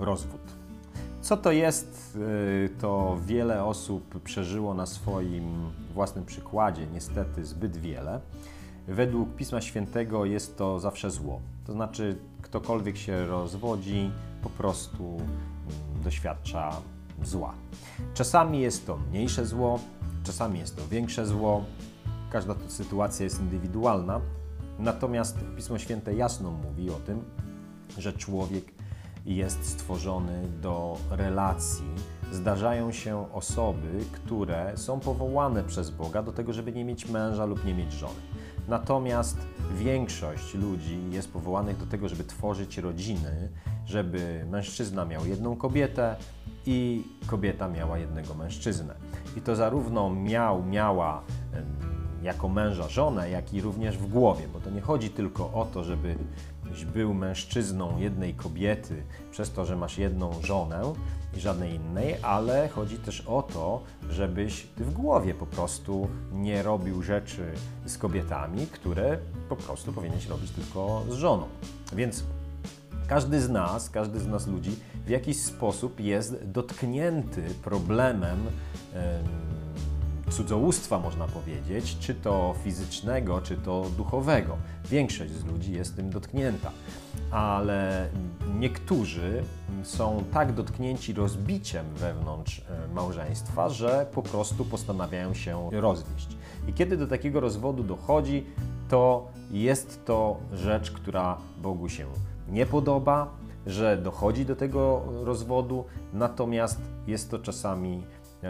rozwód. Co to jest, y, to wiele osób przeżyło na swoim własnym przykładzie, niestety zbyt wiele. Według Pisma Świętego jest to zawsze zło. To znaczy, ktokolwiek się rozwodzi, po prostu mm, doświadcza zła. Czasami jest to mniejsze zło, czasami jest to większe zło. Każda sytuacja jest indywidualna. Natomiast Pismo Święte jasno mówi o tym, że człowiek jest stworzony do relacji. Zdarzają się osoby, które są powołane przez Boga do tego, żeby nie mieć męża lub nie mieć żony. Natomiast większość ludzi jest powołanych do tego, żeby tworzyć rodziny, żeby mężczyzna miał jedną kobietę i kobieta miała jednego mężczyznę. I to zarówno miał, miała jako męża żonę, jak i również w głowie, bo to nie chodzi tylko o to, żeby był mężczyzną jednej kobiety przez to, że masz jedną żonę i żadnej innej, ale chodzi też o to, żebyś ty w głowie po prostu nie robił rzeczy z kobietami, które po prostu powinieneś robić tylko z żoną. Więc każdy z nas, każdy z nas ludzi w jakiś sposób jest dotknięty problemem cudzołóstwa, można powiedzieć, czy to fizycznego, czy to duchowego. Większość z ludzi jest tym dotknięta, ale niektórzy są tak dotknięci rozbiciem wewnątrz e, małżeństwa, że po prostu postanawiają się rozwieść. I kiedy do takiego rozwodu dochodzi, to jest to rzecz, która Bogu się nie podoba, że dochodzi do tego rozwodu, natomiast jest to czasami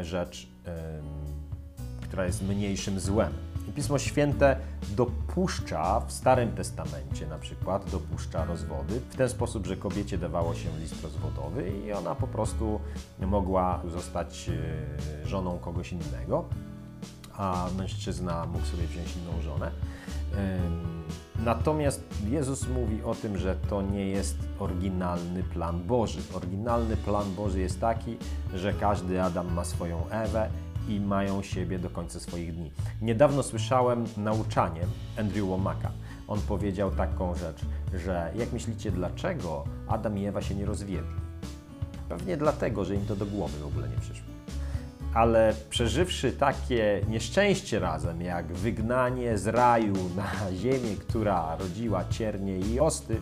rzecz która jest mniejszym złem. I Pismo Święte dopuszcza w Starym Testamencie na przykład dopuszcza rozwody w ten sposób, że kobiecie dawało się list rozwodowy i ona po prostu mogła zostać e, żoną kogoś innego, a mężczyzna mógł sobie wziąć inną żonę. Natomiast Jezus mówi o tym, że to nie jest oryginalny plan Boży. Oryginalny plan Boży jest taki, że każdy Adam ma swoją Ewę i mają siebie do końca swoich dni. Niedawno słyszałem nauczanie Andrew Womaka. On powiedział taką rzecz, że jak myślicie, dlaczego Adam i Ewa się nie rozwiedli? Pewnie dlatego, że im to do głowy w ogóle nie przyszło. Ale przeżywszy takie nieszczęście razem, jak wygnanie z raju na ziemię, która rodziła ciernie i osty,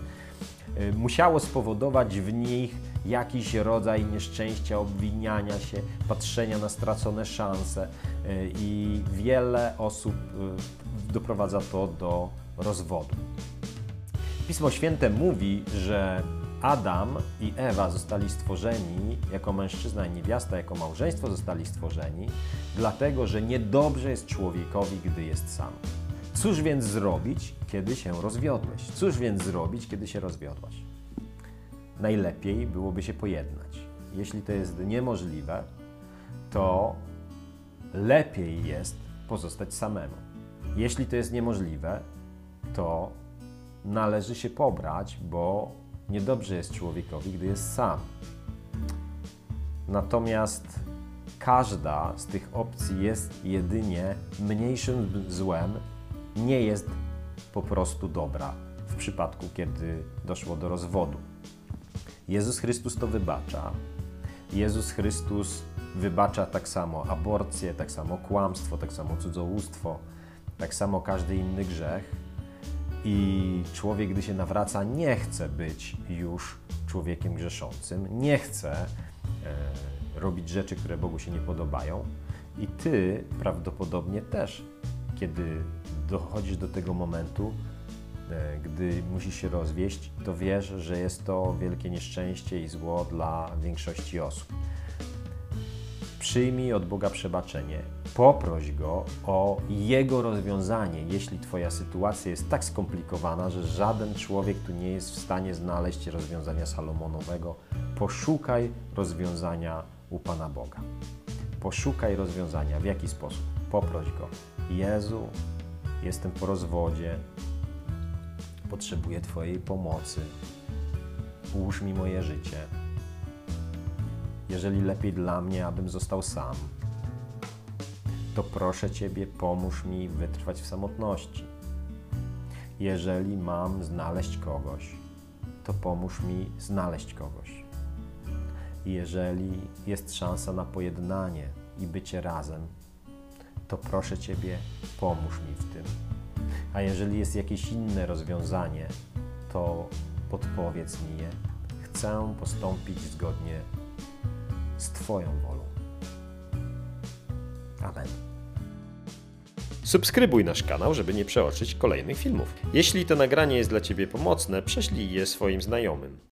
y, musiało spowodować w nich jakiś rodzaj nieszczęścia, obwiniania się, patrzenia na stracone szanse e, i wiele osób e, doprowadza to do rozwodu. Pismo Święte mówi, że Adam i Ewa zostali stworzeni jako mężczyzna i niewiasta, jako małżeństwo zostali stworzeni, dlatego że niedobrze jest człowiekowi, gdy jest sam. Cóż więc zrobić, kiedy się rozwiodłeś? Cóż więc zrobić, kiedy się rozwiodłaś? najlepiej byłoby się pojednać. Jeśli to jest niemożliwe, to lepiej jest pozostać samemu. Jeśli to jest niemożliwe, to należy się pobrać, bo niedobrze jest człowiekowi, gdy jest sam. Natomiast każda z tych opcji jest jedynie mniejszym złem, nie jest po prostu dobra w przypadku, kiedy doszło do rozwodu. Jezus Chrystus to wybacza. Jezus Chrystus wybacza tak samo aborcję, tak samo kłamstwo, tak samo cudzołóstwo, tak samo każdy inny grzech. I człowiek, gdy się nawraca, nie chce być już człowiekiem grzeszącym, nie chce e, robić rzeczy, które Bogu się nie podobają. I ty prawdopodobnie też, kiedy dochodzisz do tego momentu, E, gdy musisz się rozwieść, to wiesz, że jest to wielkie nieszczęście i zło dla większości osób. Przyjmij od Boga przebaczenie. Poproś Go o Jego rozwiązanie, jeśli Twoja sytuacja jest tak skomplikowana, że żaden człowiek tu nie jest w stanie znaleźć rozwiązania Salomonowego. Poszukaj rozwiązania u Pana Boga. Poszukaj rozwiązania. W jaki sposób? Poproś Go. Jezu, jestem po rozwodzie, potrzebuję Twojej pomocy. Ułóż mi moje życie. Jeżeli lepiej dla mnie, abym został sam, to proszę Ciebie, pomóż mi wytrwać w samotności. Jeżeli mam znaleźć kogoś, to pomóż mi znaleźć kogoś. Jeżeli jest szansa na pojednanie i bycie razem, to proszę Ciebie, pomóż mi w tym. A jeżeli jest jakieś inne rozwiązanie, to podpowiedz mi je. Chcę postąpić zgodnie z Twoją wolą. Amen. Subskrybuj nasz kanał, żeby nie przeoczyć kolejnych filmów. Jeśli to nagranie jest dla Ciebie pomocne, prześlij je swoim znajomym.